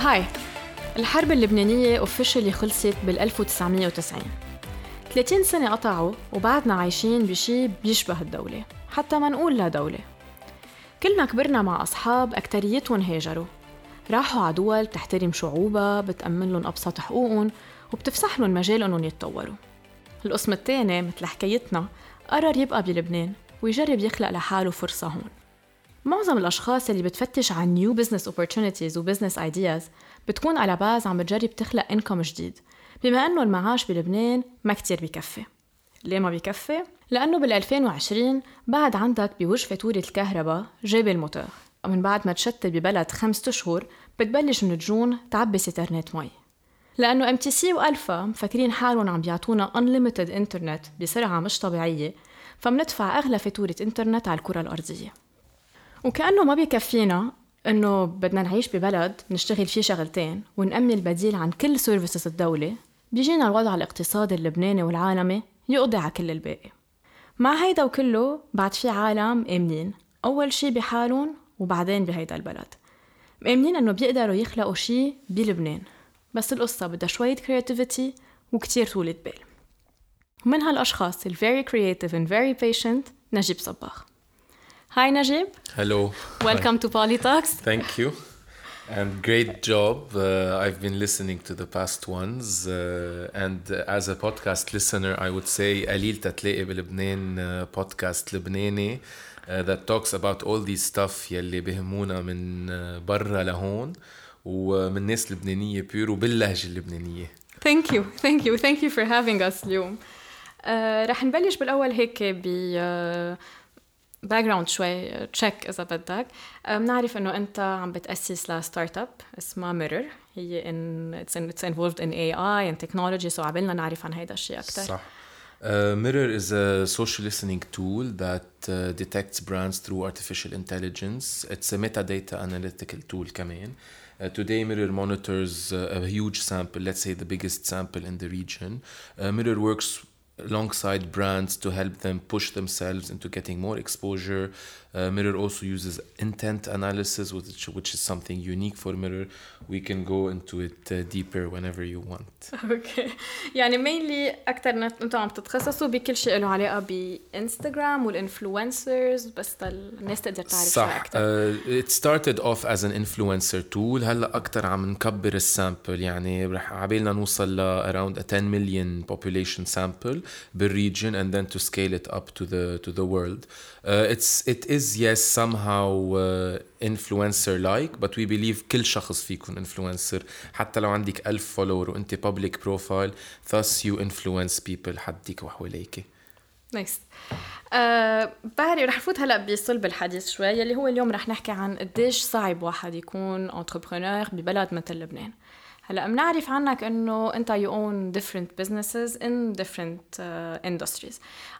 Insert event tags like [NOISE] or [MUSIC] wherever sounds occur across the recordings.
هاي الحرب اللبنانية اوفيشلي خلصت بال 1990 30 سنة قطعوا وبعدنا عايشين بشي بيشبه الدولة حتى ما نقول لا دولة. كل ما كبرنا مع أصحاب أكتريتهم هاجروا. راحوا على دول تحترم شعوبها بتأمن لهم أبسط حقوقهم وبتفسح لهم مجال إنهم يتطوروا. القسم الثاني مثل حكايتنا قرر يبقى بلبنان ويجرب يخلق لحاله فرصة هون. معظم الأشخاص اللي بتفتش عن new business opportunities و business ideas بتكون على basis عم بتجرب تخلق income جديد. بما أنه المعاش بلبنان ما كتير بيكفي ليه ما بيكفي؟ لأنه بال 2020 بعد عندك بوجه فاتورة الكهرباء جيب الموتور. ومن بعد ما تشتي ببلد خمسة أشهر بتبلش من June تعبي سيترنات مي. لأنه سي والفا مفكرين حالهم عم بيعطونا unlimited انترنت بسرعة مش طبيعية فمندفع أغلى فاتورة انترنت على الكرة الأرضية. وكأنه ما بيكفينا إنه بدنا نعيش ببلد نشتغل فيه شغلتين ونأمن البديل عن كل سيرفيسز الدولة. بيجينا الوضع الاقتصادي اللبناني والعالمي يقضي على كل الباقي. مع هيدا وكله بعد في عالم آمنين. أول شي بحالهم وبعدين بهيدا البلد. مآمنين إنه بيقدروا يخلقوا شي بلبنان. بس القصة بدها شوية creativity وكتير طولة بال. ومن هالأشخاص ال very creative and very patient نجيب صباغ. Hi Najib. Hello. Welcome Hi. to Polytalks. Thank you. And great job. Uh, I've been listening to the past ones. Uh, and as a podcast listener, I would say قليل تتلاقي بلبنان uh, podcast لبناني uh, that talks about all these stuff يلي بهمونا من uh, برا لهون ومن ناس لبنانية pure وباللهجة اللبنانية. Thank you. Thank you. Thank you for having us اليوم. uh, رح نبلش بالأول هيك ب uh, background شوي check اذا بدك بنعرف انه انت عم بتاسس ل startup اسمها Mirror هي and it's involved in AI and technology so عبالنا نعرف عن هيدا الشيء أكثر صح Uh, Mirror is a social listening tool that uh, detects brands through artificial intelligence. It's a metadata analytical tool كمان. Uh, today, Mirror monitors uh, a huge sample, let's say the biggest sample in the region. Uh, Mirror works alongside brands to help them push themselves into getting more exposure. Uh, Mirror also uses intent analysis, which, which is something unique for Mirror. We can go into it uh, deeper whenever you want. [LAUGHS] اوكي يعني mainly اكثر انتم عم تتخصصوا بكل شيء له علاقه بانستغرام والانفلونسرز بس الناس تقدر تعرف صح اكثر. Uh, it started off as an influencer tool هلا اكثر عم نكبر السامبل يعني رح عبالنا نوصل ل around a 10 million population sample بالريجن and then to scale it up to the to the world. Uh, it's it is yes somehow uh, influencer like but we believe كل شخص فيكم influencer. حتى لو عندك ألف فولور وأنت public profile thus you influence people حدك وحواليك. nice أه باري رح فوت هلأ بصلب الحديث شوي يلي هو اليوم رح نحكي عن قديش صعب واحد يكون entrepreneur ببلد مثل لبنان. هلأ بنعرف عنك إنه أنت you own businesses in different uh, industries.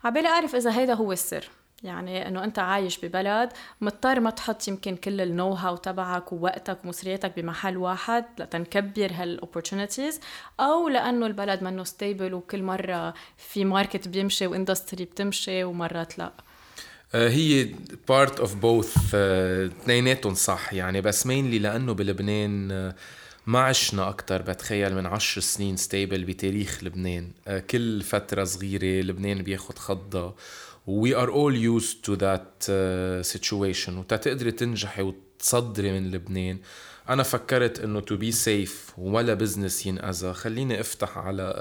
عبالي أعرف إذا هيدا هو السر. يعني إنه أنت عايش ببلد مضطر ما تحط يمكن كل ال know-how تبعك ووقتك ومصرياتك بمحل واحد لتنكبر هال opportunities أو لأنه البلد منه stable وكل مرة في market بيمشي و industry بتمشي ومرات لا. هي part of both اثنيناتهم صح. يعني بس mainly لأنه بلبنان ما عشنا أكتر بتخيل من عشر سنين stable بتاريخ لبنان. كل فترة صغيرة لبنان بياخد خضة. we are all used to that uh, situation وتتقدري تنجحي وتصدري من لبنان أنا فكرت إنه to be safe ولا بزنس ينأذى خليني أفتح على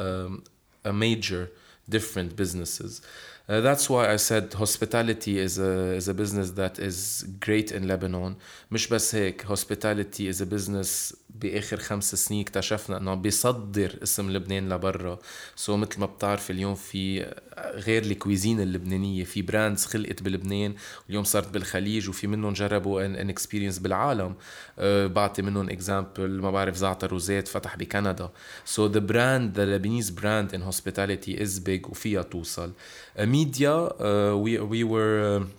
uh, a major different businesses Uh, that's why I said hospitality is a, is a business that is great in Lebanon. مش بس هيك hospitality is a business بآخر خمس سنين اكتشفنا إنه بيصدر اسم لبنان لبرا. so, مثل ما بتعرف اليوم في غير ال cuisine اللبنانية في brands خلقت بلبنان واليوم صارت بالخليج وفي منهم جربوا an, an experience بالعالم. uh, بعطي منهم example ما بعرف زعتر وزيت فتح بكندا. So the brand the Lebanese brand in hospitality is big وفيها توصل. We were uh,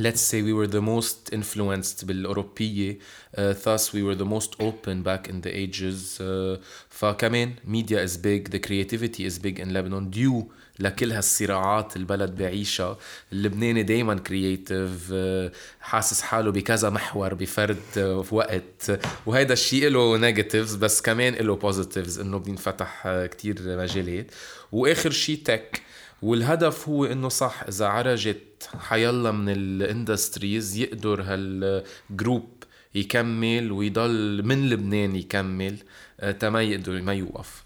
let's say we were the most influenced بالأوروبية uh, thus we were the most open back in the ages uh, فكمان media is big the creativity is big in Lebanon due لكل هالصراعات البلد بعيشها اللبناني دايما creative حاسس حاله بكذا محور بفرد في وقت. وهذا الشيء له negatives بس كمان له positives إنه بينفتح كتير مجالات. وآخر شيء tech والهدف هو إنه صح إذا عرجت حيلا من ال industries يقدر هال group يكمل ويضل من لبنان يكمل آه، تما يقدر ما يوقف.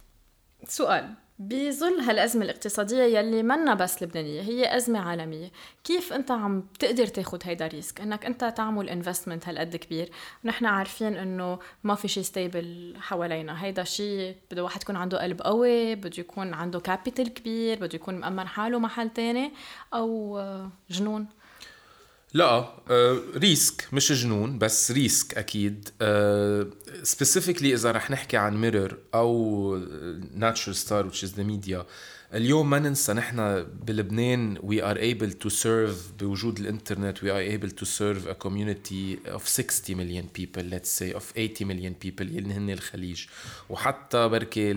سؤال. بظل هالأزمة الاقتصادية يلي منا بس لبنانية هي أزمة عالمية. كيف أنت عم تقدر تاخد هيدا risk؟ أنك أنت تعمل investment هالقد كبير. ونحن عارفين أنه ما في شيء stable حوالينا. هيدا شيء بده واحد يكون عنده قلب قوي بده يكون عنده كابيتال كبير بده يكون مأمن حاله محل تاني أو جنون. لا risk مش جنون بس risk أكيد. specifically إذا رح نحكي عن mirror أو natural star which is the media. اليوم ما ننسى نحن بلبنان we are able to serve بوجود الإنترنت we are able to serve a community of 60 million people let's say of 80 million people اللي هن الخليج. وحتى بركي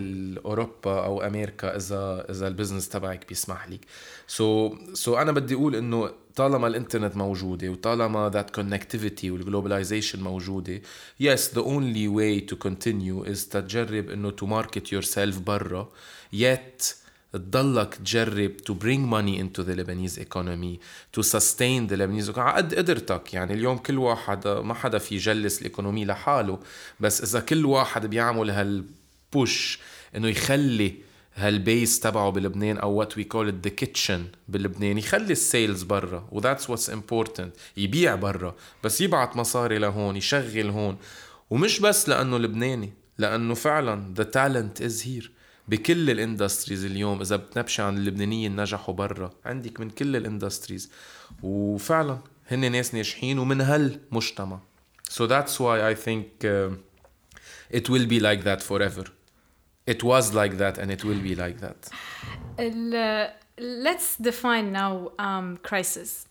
اوروبا أو أمريكا إذا إذا ال business تبعك بيسمح لك. so, so أنا بدي أقول إنه طالما الإنترنت موجودة وطالما that connectivity وال globalization موجودة yes the only way to continue is تجرب إنه to market yourself برا. Yet تضلك تجرب to bring money into the Lebanese economy to sustain the Lebanese economy. قد قدرتك. يعني اليوم كل واحد ما حدا في يجلس ال economy لحاله. بس إذا كل واحد بيعمل هال push إنه يخلي هال base تبعه بلبنان أو what we call the kitchen بلبنان يخلي ال sales برا. و that's what's important يبيع برا. بس يبعت مصاري لهون يشغل هون. ومش بس لأنه لبناني لأنه فعلا the talent is here بكل ال industries اليوم اذا بتنبشي عن اللبنانيين نجحوا برا عندك من كل ال industries وفعلا هن ناس ناجحين ومن هالمجتمع so that's why I think uh, it will be like that forever it was like that and it will be like that let's define now um, crisis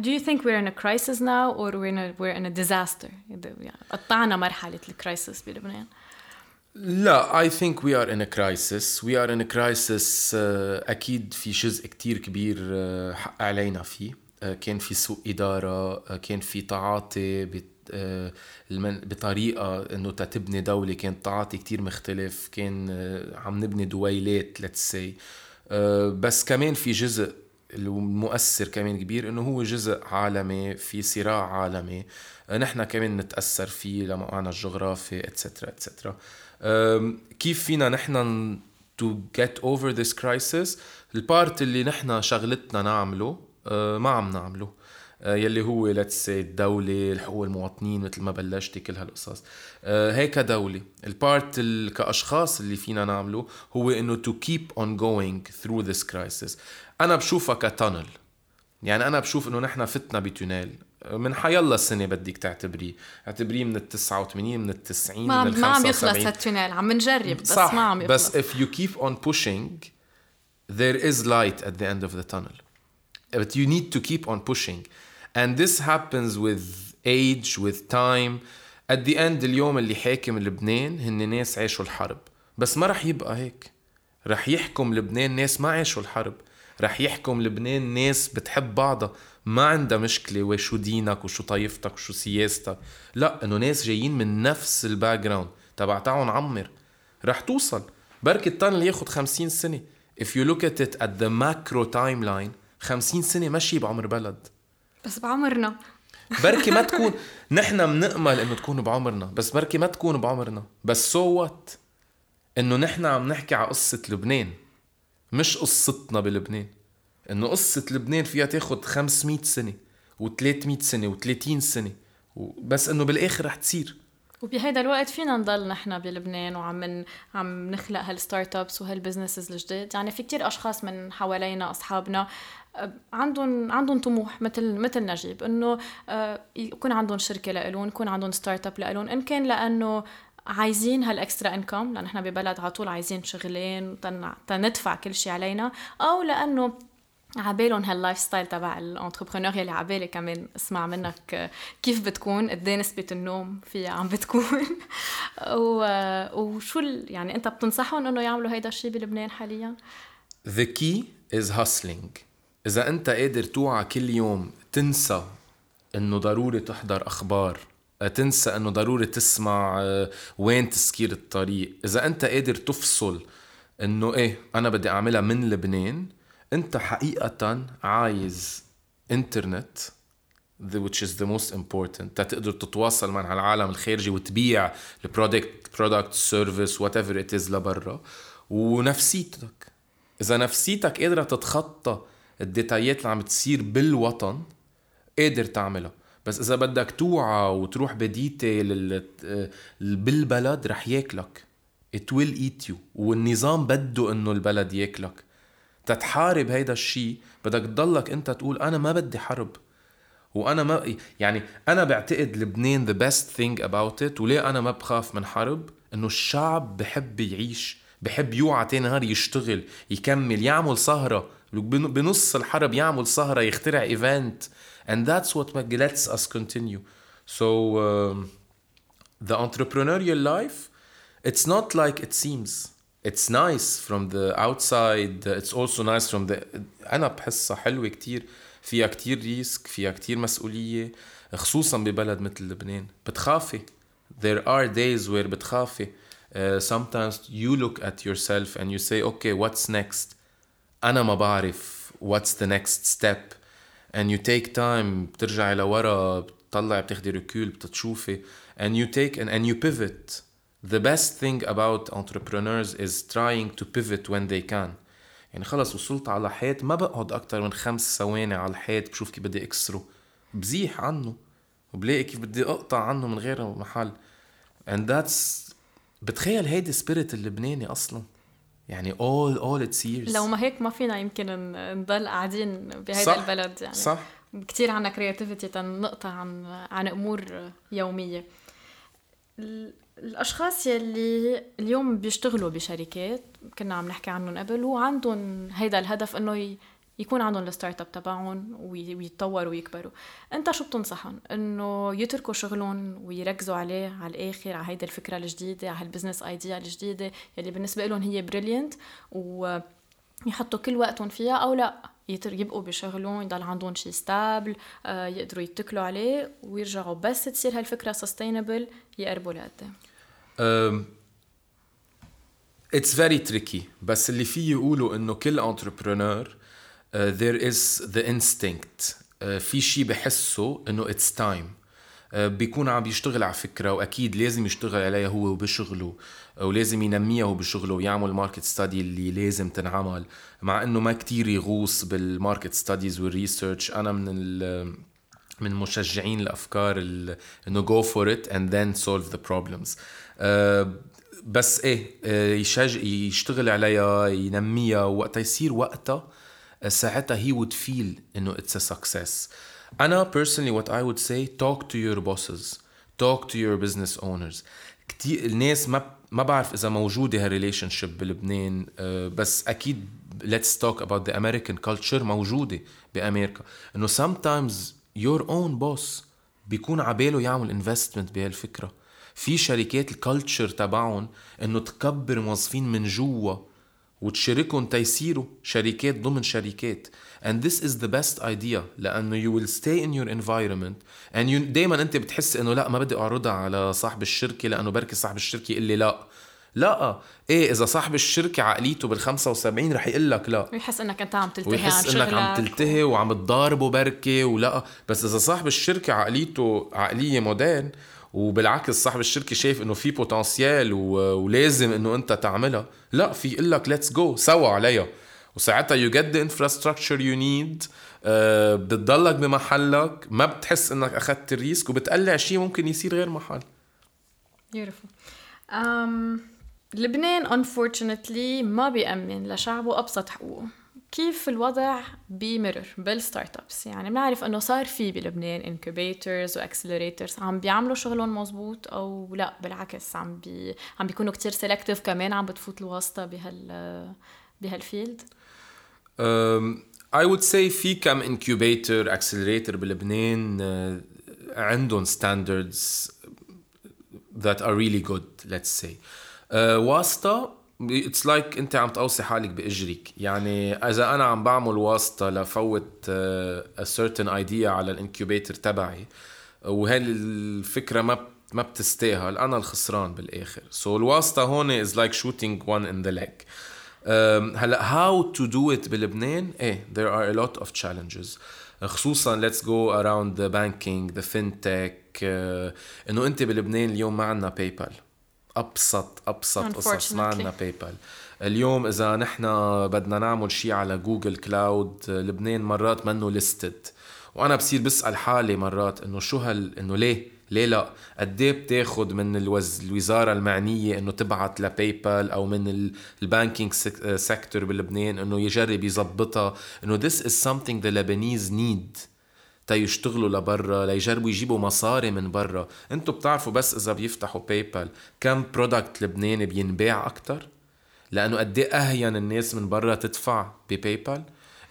do you think we're in a crisis now or we're in a, we're in a disaster قطعنا مرحلة الكرايسيس بلبنان لا are in a crisis. We are in a crisis uh, أكيد في جزء كتير كبير uh, حق علينا فيه. uh, كان في سوء إدارة uh, كان في تعاطي بت بطريقة إنه تتبني دولة. كان تعاطي كتير مختلف. كان عم نبني دويلات let's say. بس كمان في جزء المؤثر كمان كبير إنه هو جزء عالمي في صراع عالمي. نحن كمان نتأثر فيه لموقعنا الجغرافي etcetera etcetera كيف فينا نحن to get over this crisis ال part اللي نحن شغلتنا نعمله ما عم نعمله. يلي هو let's الدولة حقوق المواطنين مثل ما بلشتي كل هالقصص. هيك دولة. ال part كأشخاص اللي فينا نعمله هو إنه to keep on going through this crisis. أنا بشوفها ك tunnel يعني أنا بشوف إنه نحن فتنا ب tunnel من حيلا سنة بدك تعتبريه. اعتبريه من ال 89 من ال 90 ما من ال 75 ما عم يخلص هال tunnel عم نجرب بس صح ما عم يخلص. بس if you keep on pushing there is light at the end of the tunnel. But you need to keep on pushing. And this happens with age with time. At the end اليوم اللي حاكم لبنان هن ناس عاشوا الحرب. بس ما رح يبقى هيك. رح يحكم لبنان ناس ما عاشوا الحرب. رح يحكم لبنان ناس بتحب بعضها. ما عندها مشكلة وشو دينك وشو طائفتك وشو سياستك. لا إنه ناس جايين من نفس ال background تبع تعون عمر رح توصل. بركي ال tunnel ياخد خمسين سنة. If you look at it at the macro timeline خمسين سنة مشي بعمر بلد. بس بعمرنا. بركي ما تكون [LAUGHS] نحن بنأمل إنه تكون بعمرنا بس بركي ما تكون بعمرنا. بس so what إنه نحن عم نحكي على قصة لبنان مش قصتنا بلبنان. انه قصة لبنان فيها تاخد 500 سنة و300 سنة و30 سنة بس إنه بالآخر رح تصير. وبهيدا الوقت فينا نضل نحن بلبنان وعم عم نخلق هال startups وهال businesses الجديد. يعني في كتير أشخاص من حوالينا أصحابنا عندهم عندهم طموح مثل مثل نجيب. إنه يكون عندهم شركة لإلهم يكون عندهم startup لإلهم. ان كان لأنه عايزين هال extra income لأن إحنا ببلد على طول عايزين شغلين تندفع كل شيء علينا. أو لأنه عبالهم هال lifestyle تبع ال entrepreneur يلي عبالي كمان اسمع منك كيف بتكون قد إيه نسبة النوم فيها عم بتكون. [LAUGHS] و... وشو ال... يعني أنت بتنصحهم إنه يعملوا هيدا الشيء بلبنان حاليا؟ The key is hustling. إذا أنت قادر توعى كل يوم تنسى إنه ضروري تحضر أخبار تنسى إنه ضروري تسمع آه، وين تسكير الطريق إذا أنت قادر تفصل إنه إيه أنا بدي أعملها من لبنان أنت حقيقة عايز internet which is the most important. تقدر تتواصل مع العالم الخارجي وتبيع ال product product service whatever it is لبرا. ونفسيتك. إذا نفسيتك قادرة تتخطى الديتايات اللي عم تصير بالوطن قادر تعملها. بس إذا بدك توعى وتروح بديتيل بالبلد رح ياكلك. It will eat you. والنظام بده إنه البلد ياكلك. تتحارب هيدا الشيء بدك تضلك انت تقول أنا ما بدي حرب. وأنا ما يعني أنا بعتقد لبنان the best thing about it وليه أنا ما بخاف من حرب؟ إنه الشعب بحب يعيش بحب يوعى تاني نهار يشتغل يكمل يعمل سهرة. بنص الحرب يعمل سهرة يخترع ايفنت and that's what lets us continue. So um, the entrepreneurial life it's not like it seems. it's nice from the outside it's also nice from the انا بحسها حلوة كتير فيها كتير ريسك فيها كتير مسؤولية خصوصا ببلد مثل لبنان بتخافي there are days where بتخافي uh, sometimes you look at yourself and you say okay what's next أنا ما بعرف what's the next step and you take time بترجعي لورا بتطلعي بتاخدي ركول بتتشوفي and you take and, and you pivot The best thing about entrepreneurs is trying to pivot when they can. يعني خلص وصلت على حيط ما بقعد أكتر من خمس ثواني على الحيط بشوف كيف بدي أكسره. بزيح عنه وبلاقي كيف بدي أقطع عنه من غير محل. And that's بتخيل هيدي spirit اللبناني أصلا. يعني all all its years. لو ما هيك ما فينا يمكن نضل قاعدين بهيدا صح البلد يعني. صح. كثير عنا creativity تنقطع عن عن أمور يومية. الأشخاص يلي اليوم بيشتغلوا بشركات كنا عم نحكي عنهم قبل وعندهم هيدا الهدف إنه يكون عندهم ال startup تبعهم ويتطوروا ويكبروا. أنت شو بتنصحهم؟ إنه يتركوا شغلهم ويركزوا عليه على الآخر على هيدي الفكرة الجديدة على هال business idea الجديدة يلي بالنسبة لهم هي brilliant ويحطوا كل وقتهم فيها أو لا. يبقوا بشغلهم يضل عندهم شيء stable آه، يقدروا يتكلوا عليه ويرجعوا بس تصير هالفكرة sustainable يقربوا لقدام it's very tricky بس اللي فيه يقولوا إنه كل entrepreneur is the instinct. uh, في شيء بحسه إنه time. uh, بيكون عم يشتغل على فكرة وأكيد لازم يشتغل عليها هو وبشغله ولازم ينميها هو بشغله ويعمل market study اللي لازم تنعمل. مع إنه ما كتير يغوص بال market studies وال research أنا من من مشجعين الأفكار إنه go for it and then solve the problems بس إيه يشج يشتغل عليها ينميها وقتها يصير وقتها ساعتها he would feel إنه it's a success. أنا personally what I would say talk to your bosses. Talk to your business owners. كتير الناس ما ما بعرف إذا موجوده هال relationship بلبنان بس أكيد let's talk about the American culture موجودة بأمريكا. إنه sometimes your own boss بيكون عباله يعمل investment بهالفكرة. في شركات ال culture تبعهم إنه تكبر موظفين من جوا. وتشاركهم تيصيروا شركات ضمن شركات. And this is the best idea لأنه you will stay in your environment. And you دائما أنت بتحس إنه لا ما بدي أعرضها على صاحب الشركة لأنه بركي صاحب الشركة يقول لي لا. لا إيه إذا صاحب الشركة عقليته بال 75 رح يقول لك لا. ويحس إنك أنت عم تلتهي ويحس إنك عم تلتهي وعم تضاربه بركي ولا. بس إذا صاحب الشركة عقليته عقلية modern وبالعكس صاحب الشركة شايف إنه في potential ولازم إنه أنت تعملها. لا في يقول لك let's go سوا عليها. وساعتها you get the infrastructure you need بتضلك بمحلك ما بتحس إنك اخذت ال risk وبتقلع شيء ممكن يصير غير محل. Beautiful. Um, لبنان unfortunately ما بيأمن لشعبه أبسط حقوقه. كيف الوضع بمرر بال startups يعني بنعرف إنه صار في بلبنان incubators و accelerators عم بيعملوا شغلهم مزبوط أو لا بالعكس عم بي عم بيكونوا كتير selective كمان عم بتفوت الواسطة بهال بهال field I would say في كم incubator accelerator بلبنان uh, عندهم standards that are really good let's say. uh, واسطة it's like انت عم تقوصي حالك بإجرك. يعني إذا أنا عم بعمل واسطة لفوت a certain idea على ال incubator تبعي وهي الفكرة ما ما بتستاهل أنا الخسران بالآخر. so so الواسطة هون is like shooting one in the leg. هلأ how to do it بلبنان؟ إيه there are a lot of challenges. خصوصا go around the banking the fintech uh, إنه أنت بلبنان اليوم ما عندنا PayPal أبسط أبسط قصص ما عندنا PayPal اليوم إذا نحن بدنا نعمل شيء على Google Cloud لبنان مرات منه listed وأنا بصير بسأل حالي مرات إنه شو هال إنه ليه؟ ليه لا؟ قد إيه بتاخذ من الوز... الوزارة المعنية إنه تبعت ل PayPal أو من ال banking sector بلبنان إنه يجرب يظبطها إنه this is something the Lebanese need. تيشتغلوا لبرا ليجربوا يجيبوا مصاري من برا. أنتم بتعرفوا بس إذا بيفتحوا PayPal كم product لبناني بينباع أكثر لأنه قد إيه أهون الناس من برا تدفع ب PayPal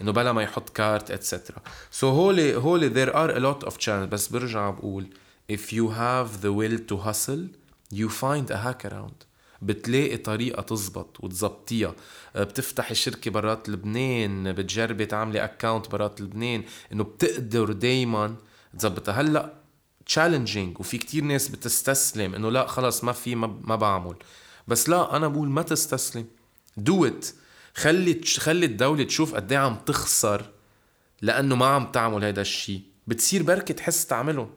إنه بلا ما يحط card etcetera so هولي هولي there are a lot of channels. بس برجع بقول if you have the will to hustle you find a hack around. بتلاقي طريقة تزبط وتزبطيها. بتفتحي شركة برات لبنان بتجربي تعملي account برات لبنان إنه بتقدر دايما تزبطها هلأ challenging وفي كتير ناس بتستسلم إنه لأ خلص ما في ما بعمل. بس لأ أنا بقول ما تستسلم. do it خلي خلي الدولة تشوف قد إيه عم تخسر لأنه ما عم تعمل هذا الشيء بتصير بركة تحس تعملهم.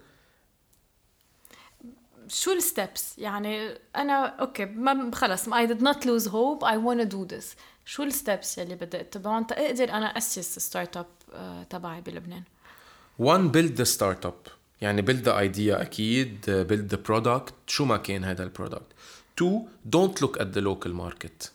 شو ال steps يعني أنا okay ما خلص I did not lose hope I want to do this. شو ال steps يلي بدي أتبعهم؟ تقدر أنا أسس startup تبعي بلبنان. One build the startup. يعني build the idea أكيد build the product. شو ما كان هذا ال product two don't look at the local market.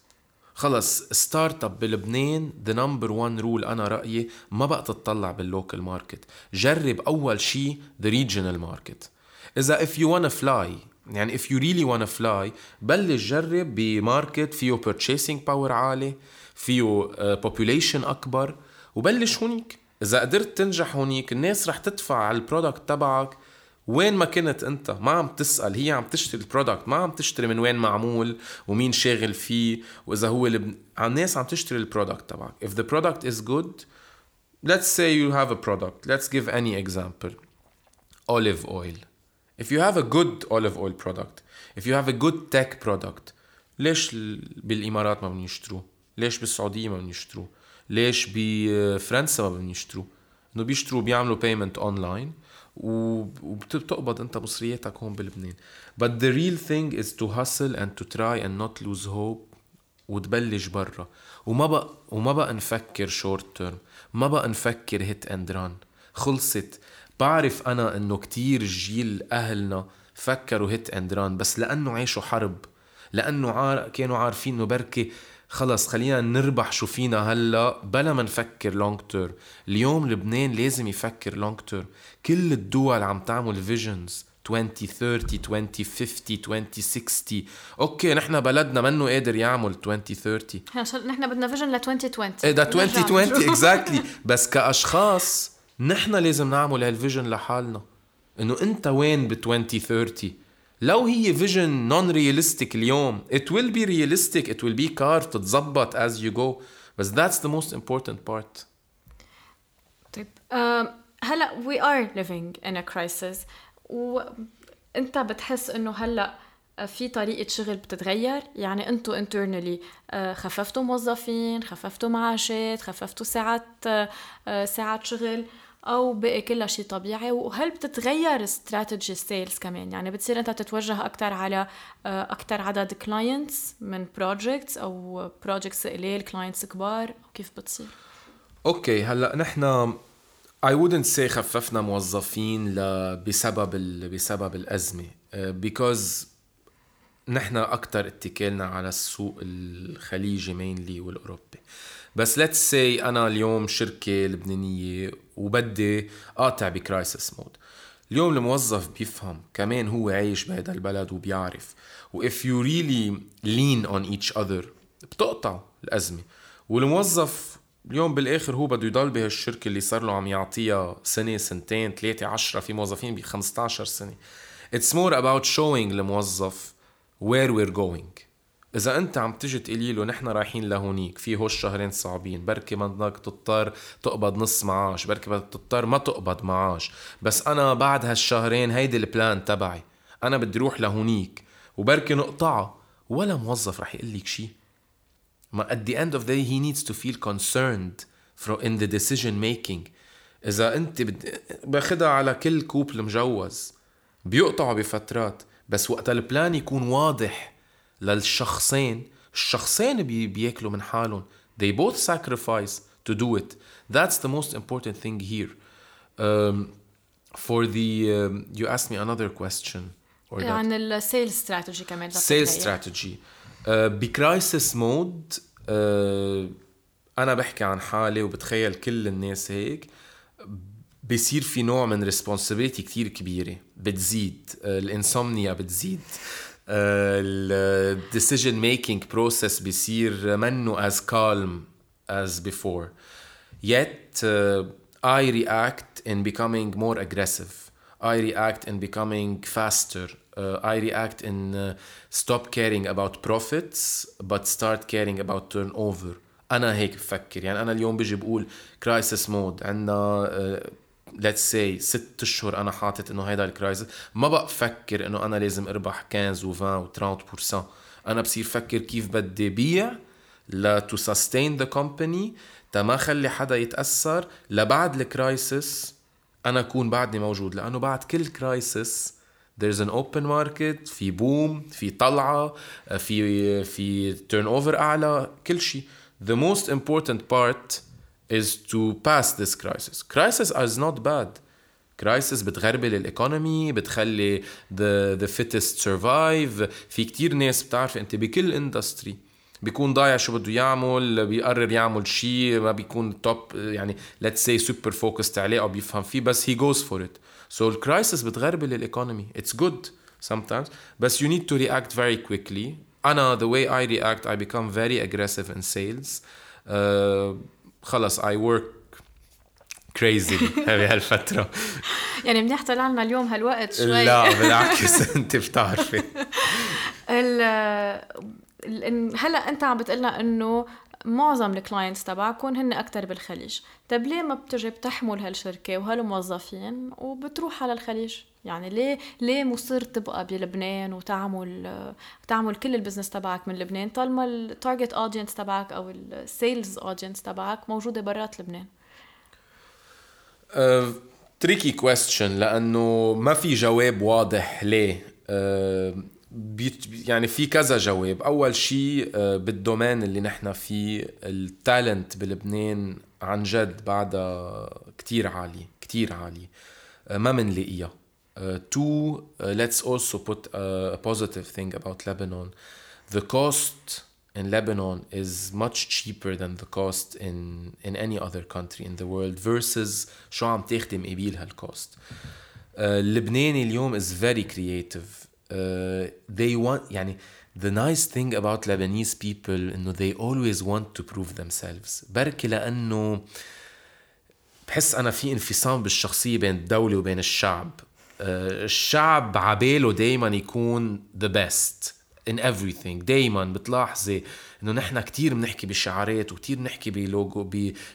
خلص startup بلبنان the number 1 rule أنا رأيي ما بقى تطلع بال local market جرب أول شيء the regional market إذا if you wanna fly يعني if you really wanna fly بلش جرب ب market فيه purchasing power عالي فيه uh, population أكبر وبلش هونيك. إذا قدرت تنجح هونيك الناس رح تدفع على ال product تبعك وين ما كنت أنت. ما عم تسأل هي عم تشتري ال product ما عم تشتري من وين معمول ومين شاغل فيه وإذا هو لب... الناس عم تشتري ال product تبعك. If the product is good let's say you have a product let's give any example. Olive oil. If you have a good olive oil product if you have a good tech product ليش بالإمارات ما بدهم يشتروه ليش بالسعودية ما بدهم يشتروه ليش بفرنسا ما بدهم يشتروه إنه بيشتروا بيعملوا payment online وبتقبض أنت مصرياتك هون بلبنان. But the real thing is to hustle and to try and not lose hope وتبلش برا. وما بقى وما بقى نفكر short term ما بقى نفكر hit and run خلصت. بعرف أنا إنه كتير جيل أهلنا فكروا hit and run بس لأنه عاشوا حرب لأنه عار... كانوا عارفين إنه بركي خلص خلينا نربح شو فينا هلأ بلا ما نفكر long term اليوم لبنان لازم يفكر long term كل الدول عم تعمل visions 2030 2050 2060 okay نحن بلدنا منه قادر يعمل 2030 نحن بدنا vision ل 2020 إيه ده 2020 exactly بس كأشخاص نحن لازم نعمل هال vision لحالنا. إنه أنت وين ب 2030 لو هي vision non realistic اليوم it will be realistic it will be carved تتظبط as you go. بس that's the most important part. طيب هلا we are living in a crisis. وانت بتحس إنه هلا في طريقة شغل بتتغير؟ يعني انتو internally خففتوا موظفين خففتوا معاشات خففتوا ساعات ساعات شغل أو بقي كلها شيء طبيعي؟ وهل بتتغير strategy sales كمان؟ يعني بتصير انت تتوجه أكثر على أكثر عدد clients من projects أو projects قليل clients كبار؟ كيف بتصير؟ okay هلأ نحن I wouldn't say خففنا موظفين ل... بسبب ال... بسبب الأزمة. because نحن أكثر اتكالنا على السوق الخليجي mainly والأوروبي. بس let's say أنا اليوم شركة لبنانية وبدي قاطع ب crisis mode اليوم الموظف بيفهم كمان هو عايش بهذا البلد وبيعرف. و if you really lean on each other بتقطع الأزمة. والموظف اليوم بالآخر هو بده يضل بهالشركة اللي صار له عم يعطيها سنة سنتين ثلاثة عشرة في موظفين ب 15 سنة. it's more about showing الموظف where we're going إذا أنت عم تجي تقولي له نحن رايحين لهونيك في هو الشهرين صعبين بركي بدك تضطر تقبض نص معاش بركي بدك تضطر ما تقبض معاش. بس أنا بعد هالشهرين هيدي ال plan تبعي. أنا بدي روح لهونيك. وبركي نقطعها ولا موظف رح يقول لك شيء ما at the end of the day he needs to feel concerned from in the decision making. إذا أنت بد... باخدها على كل couple مجوز بيقطعوا بفترات. بس وقت ال plan يكون واضح للشخصين. الشخصين بي... بياكلوا من حالهم. They both sacrifice to do it. That's the most important thing here. Um, for the um, you asked me another question or عن السيلز استراتيجي كمان. سيلز استراتيجي بكرايسس مود أنا بحكي عن حالي وبتخيل كل الناس هيك. بصير في نوع من responsibility كتير كبيرة بتزيد ال insomnia بتزيد ال decision making process بصير منه as calm as before yet uh, I react in becoming more aggressive I react in becoming faster uh, I react in uh, stop caring about profits but start caring about turnover أنا هيك بفكر يعني أنا اليوم بيجي بقول crisis mode عندنا let's say ست أشهر أنا حاطط إنه هيدا ال crisis ما بقى بفكر إنه أنا لازم أربح 15 و20 و30% أنا بصير فكر كيف بدي بيع لا to sustain the company تا ما خلي حدا يتأثر لبعد ال crisis أنا أكون بعدني موجود لأنه بعد كل crisis there's an open market في boom في طلعة في في turnover أعلى كل شيء. The most important part is to pass this crisis crisis is not bad crisis بتغربل الايكونومي بتخلي the, the fittest survive في كتير ناس بتعرف انت بكل اندستري بيكون ضايع شو بده يعمل بيقرر يعمل شيء ما بيكون توب يعني let's say super focused عليه او بيفهم فيه بس he goes for it so الكرايسس بتغربل الايكونومي it's good sometimes بس you need to react very quickly انا the way I react I become very aggressive in sales uh, خلص I work crazy. [LAUGHS] بهالفترة يعني منيح طلعنا اليوم هالوقت شوي. لا بالعكس [LAUGHS] أنت بتعرفي. هلأ أنت عم بتقلنا إنه معظم ال clients تبعكم هن أكثر بالخليج. طيب ليه ما بتجي بتحمل هالشركة وهالموظفين وبتروح على الخليج؟ يعني ليه ليه مصر تبقى بلبنان وتعمل تعمل كل ال business تبعك من لبنان طالما ال target audience تبعك أو ال sales audience تبعك موجودة برات لبنان؟ tricky uh, question لأنه ما في جواب واضح ليه. uh, يعني في كذا جواب. أول شيء آه، بال domain اللي نحن فيه ال talent بلبنان عن جد بعدها كتير عالي كتير عالي. آه، ما منلاقيها. Uh, two, uh, let's also put a, a positive thing about Lebanon. The cost in Lebanon is much cheaper than the cost in in any other country in the world versus شو عم تاخدي مقابل هالكوست. Uh, اللبناني اليوم is very creative. uh, they want يعني the nice thing about Lebanese people انه they always want to prove themselves بركي لانه بحس انا في انفصام بالشخصيه بين الدوله وبين الشعب uh, الشعب عباله دايما يكون the best in everything. دايما بتلاحظي إنه نحن كتير بنحكي بشعارات وكتير بنحكي بلوجو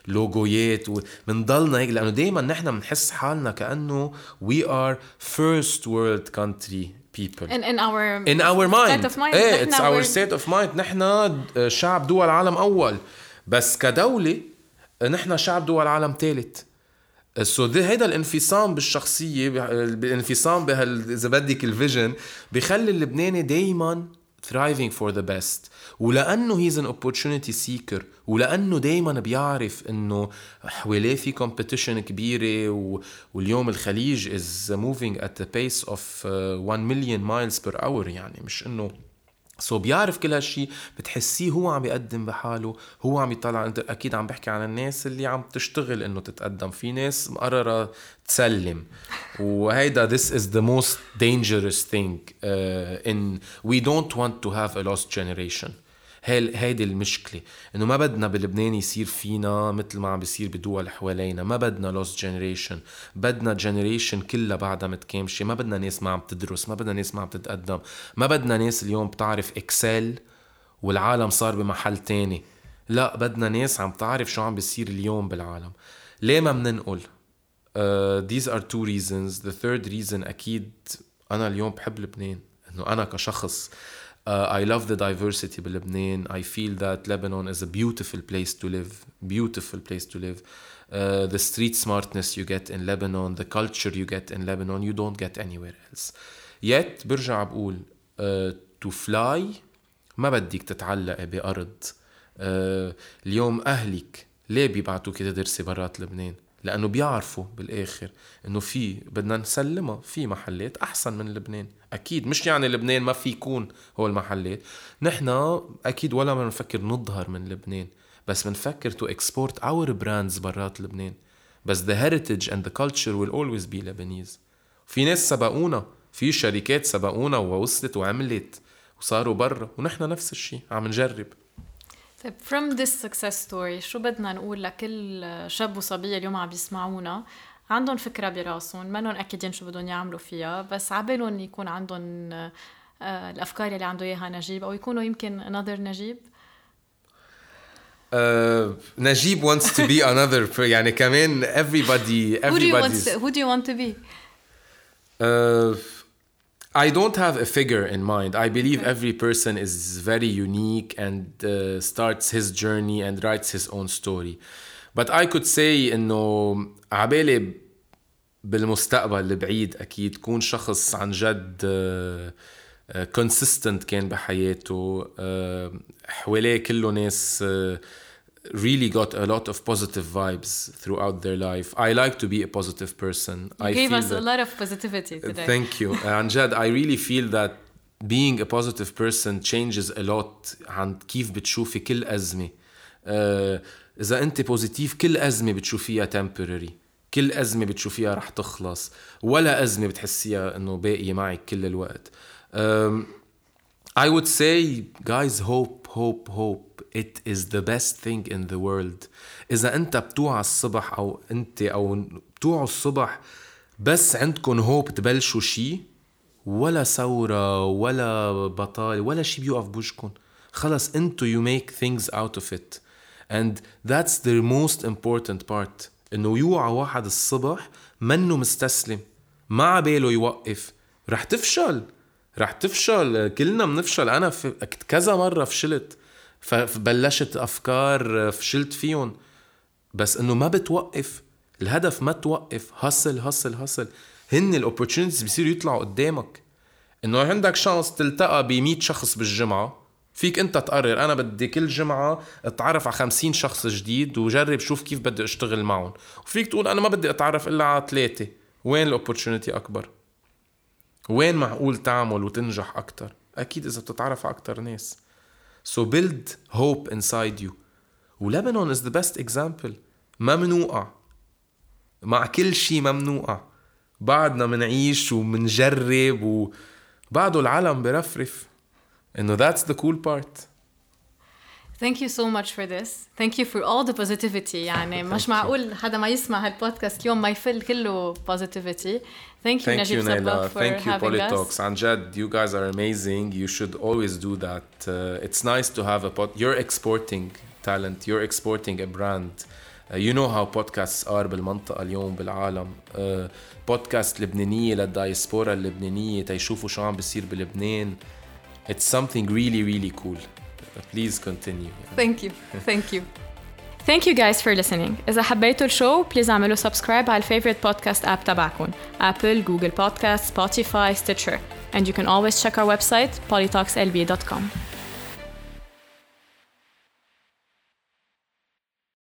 بلوجويات وبنضلنا هيك لأنه دايما نحن بنحس حالنا كأنه we are first world country people. In, in our in our mind. state of mind. إيه it's our state of mind. نحن شعب دول عالم أول. بس كدولة نحن شعب دول عالم ثالث so so هيدا الانفصام بالشخصية الانفصام بهال إذا بدك ال vision بخلي اللبناني دايما thriving for the best. ولأنه هيز ان opportunity seeker ولأنه دائما بيعرف إنه حواليه في competition كبيرة و... واليوم الخليج is moving at the pace of 1 million miles per hour يعني مش إنه سو بيعرف كل هالشيء بتحسيه هو عم يقدم بحاله هو عم يطلع انت أكيد عم بحكي عن الناس اللي عم تشتغل إنه تتقدم. في ناس مقررة تسلم. وهيدا this is the most dangerous thing uh, in we don't want to have a lost generation. هيدي المشكلة. إنه ما بدنا بلبنان يصير فينا مثل ما عم بيصير بدول حوالينا. ما بدنا lost generation بدنا generation كلها بعدها متكامشة. ما بدنا ناس ما عم تدرس. ما بدنا ناس ما عم تتقدم. ما بدنا ناس اليوم بتعرف Excel والعالم صار بمحل تاني. لا بدنا ناس عم تعرف شو عم بيصير اليوم بالعالم. ليه ما بننقل uh, these are two reasons. The third reason أكيد أنا اليوم بحب لبنان. إنه أنا كشخص Uh, I love the diversity بلبنان. I feel that Lebanon is a beautiful place to live. Beautiful place to live. Uh, the street smartness you get in Lebanon, the culture you get in Lebanon, you don't get anywhere else. Yet برجع بقول uh, to fly ما بدك تتعلقي بأرض. Uh, اليوم أهلك ليه بيبعتوك تدرسي برات لبنان؟ لأنه بيعرفوا بالآخر إنه في بدنا نسلمها في محلات أحسن من لبنان. أكيد مش يعني لبنان ما في يكون هو المحلات. نحن أكيد ولا ما بنفكر نظهر من لبنان بس بنفكر to export our brands برات لبنان. بس the heritage and the culture will always be Lebanese. في ناس سبقونا في شركات سبقونا ووصلت وعملت وصاروا برا ونحن نفس الشيء عم نجرب. طيب from this success story شو بدنا نقول لكل شاب وصبية اليوم عم بيسمعونا عندهم فكرة براسهم منهم أكيدين شو بدهم يعملوا فيها بس عبالهم يكون عندهم آه، الأفكار اللي عنده إياها نجيب أو يكونوا يمكن another نجيب؟ Uh, Najib wants to be another يعني كمان everybody who do you want to, who do you want to be? uh, I don't have a figure in mind. I believe every person is very unique and uh, starts his journey and writes his own story. But I could say انه عبالي بالمستقبل البعيد اكيد تكون شخص عن جد كونسيستنت كان بحياته حواليه كله ناس really got a lot of positive vibes throughout their life. I like to be a positive person. You I gave us that, a lot of positivity today. Thank you. and Jad, I really feel that being a positive person changes a lot عن كيف بتشوفي كل أزمة. Uh, إذا أنت بوزيتيف كل أزمة بتشوفيها temporary. كل أزمة بتشوفيها رح تخلص ولا أزمة بتحسيها إنه باقية معك كل الوقت. Um, I would say guys hope hope hope it is the best thing in the world. إذا أنت بتوعى الصبح أو أنت أو بتوعوا الصبح بس عندكم هوب تبلشوا شي ولا ثورة ولا بطالة ولا شي بيوقف بوجهكم خلص انتو you make things out of it. And that's the most important part. إنه يوعى واحد الصبح منه مستسلم. ما عباله يوقف. رح تفشل. رح تفشل. كلنا بنفشل أنا كذا مرة فشلت. فبلشت أفكار فشلت فيهم. بس إنه ما بتوقف الهدف ما توقف. هصل هصل هصل هن الاوبورتونيتيز بيصيروا يطلعوا قدامك. إنه عندك شانس تلتقى ب 100 شخص بالجمعة. فيك أنت تقرر أنا بدي كل جمعة أتعرف على 50 شخص جديد وجرب شوف كيف بدي أشتغل معهم. وفيك تقول أنا ما بدي أتعرف إلا على ثلاثة. وين الاوبورتونيتي أكبر؟ وين معقول تعمل وتنجح أكثر أكيد إذا بتتعرف على أكثر ناس. So build hope inside you. ولبنان is the best example. ما منوقع. مع كل شيء ما منوقع. بعدنا منعيش ومنجرب وبعده العالم برفرف. إنه that's the cool part. Thank you so much for this. Thank you for all the positivity يعني مش معقول حدا ما يسمع هالبودكاست اليوم ما يفل كله positivity. Thank you Thank Najib you Naila. for Thank you having Polytalks. And Jed, you guys are amazing. You should always do that. Uh, it's nice to have a pod. You're exporting talent. You're exporting a brand. Uh, you know how podcasts are بالمنطقة اليوم بالعالم. Uh, بودكاست لبنانية للدايسبورا اللبنانية تيشوفوا شو عم بيصير بلبنان. It's something really really cool. Please continue. Thank you. Thank you. [LAUGHS] Thank you guys for listening. إذا حبيتوا الشو بليز اعملوا سبسكرايب على الفيفورت بودكاست اب تبعكم Apple, Google Podcast, Spotify, Stitcher. And you can always check our website polytalkslb.com.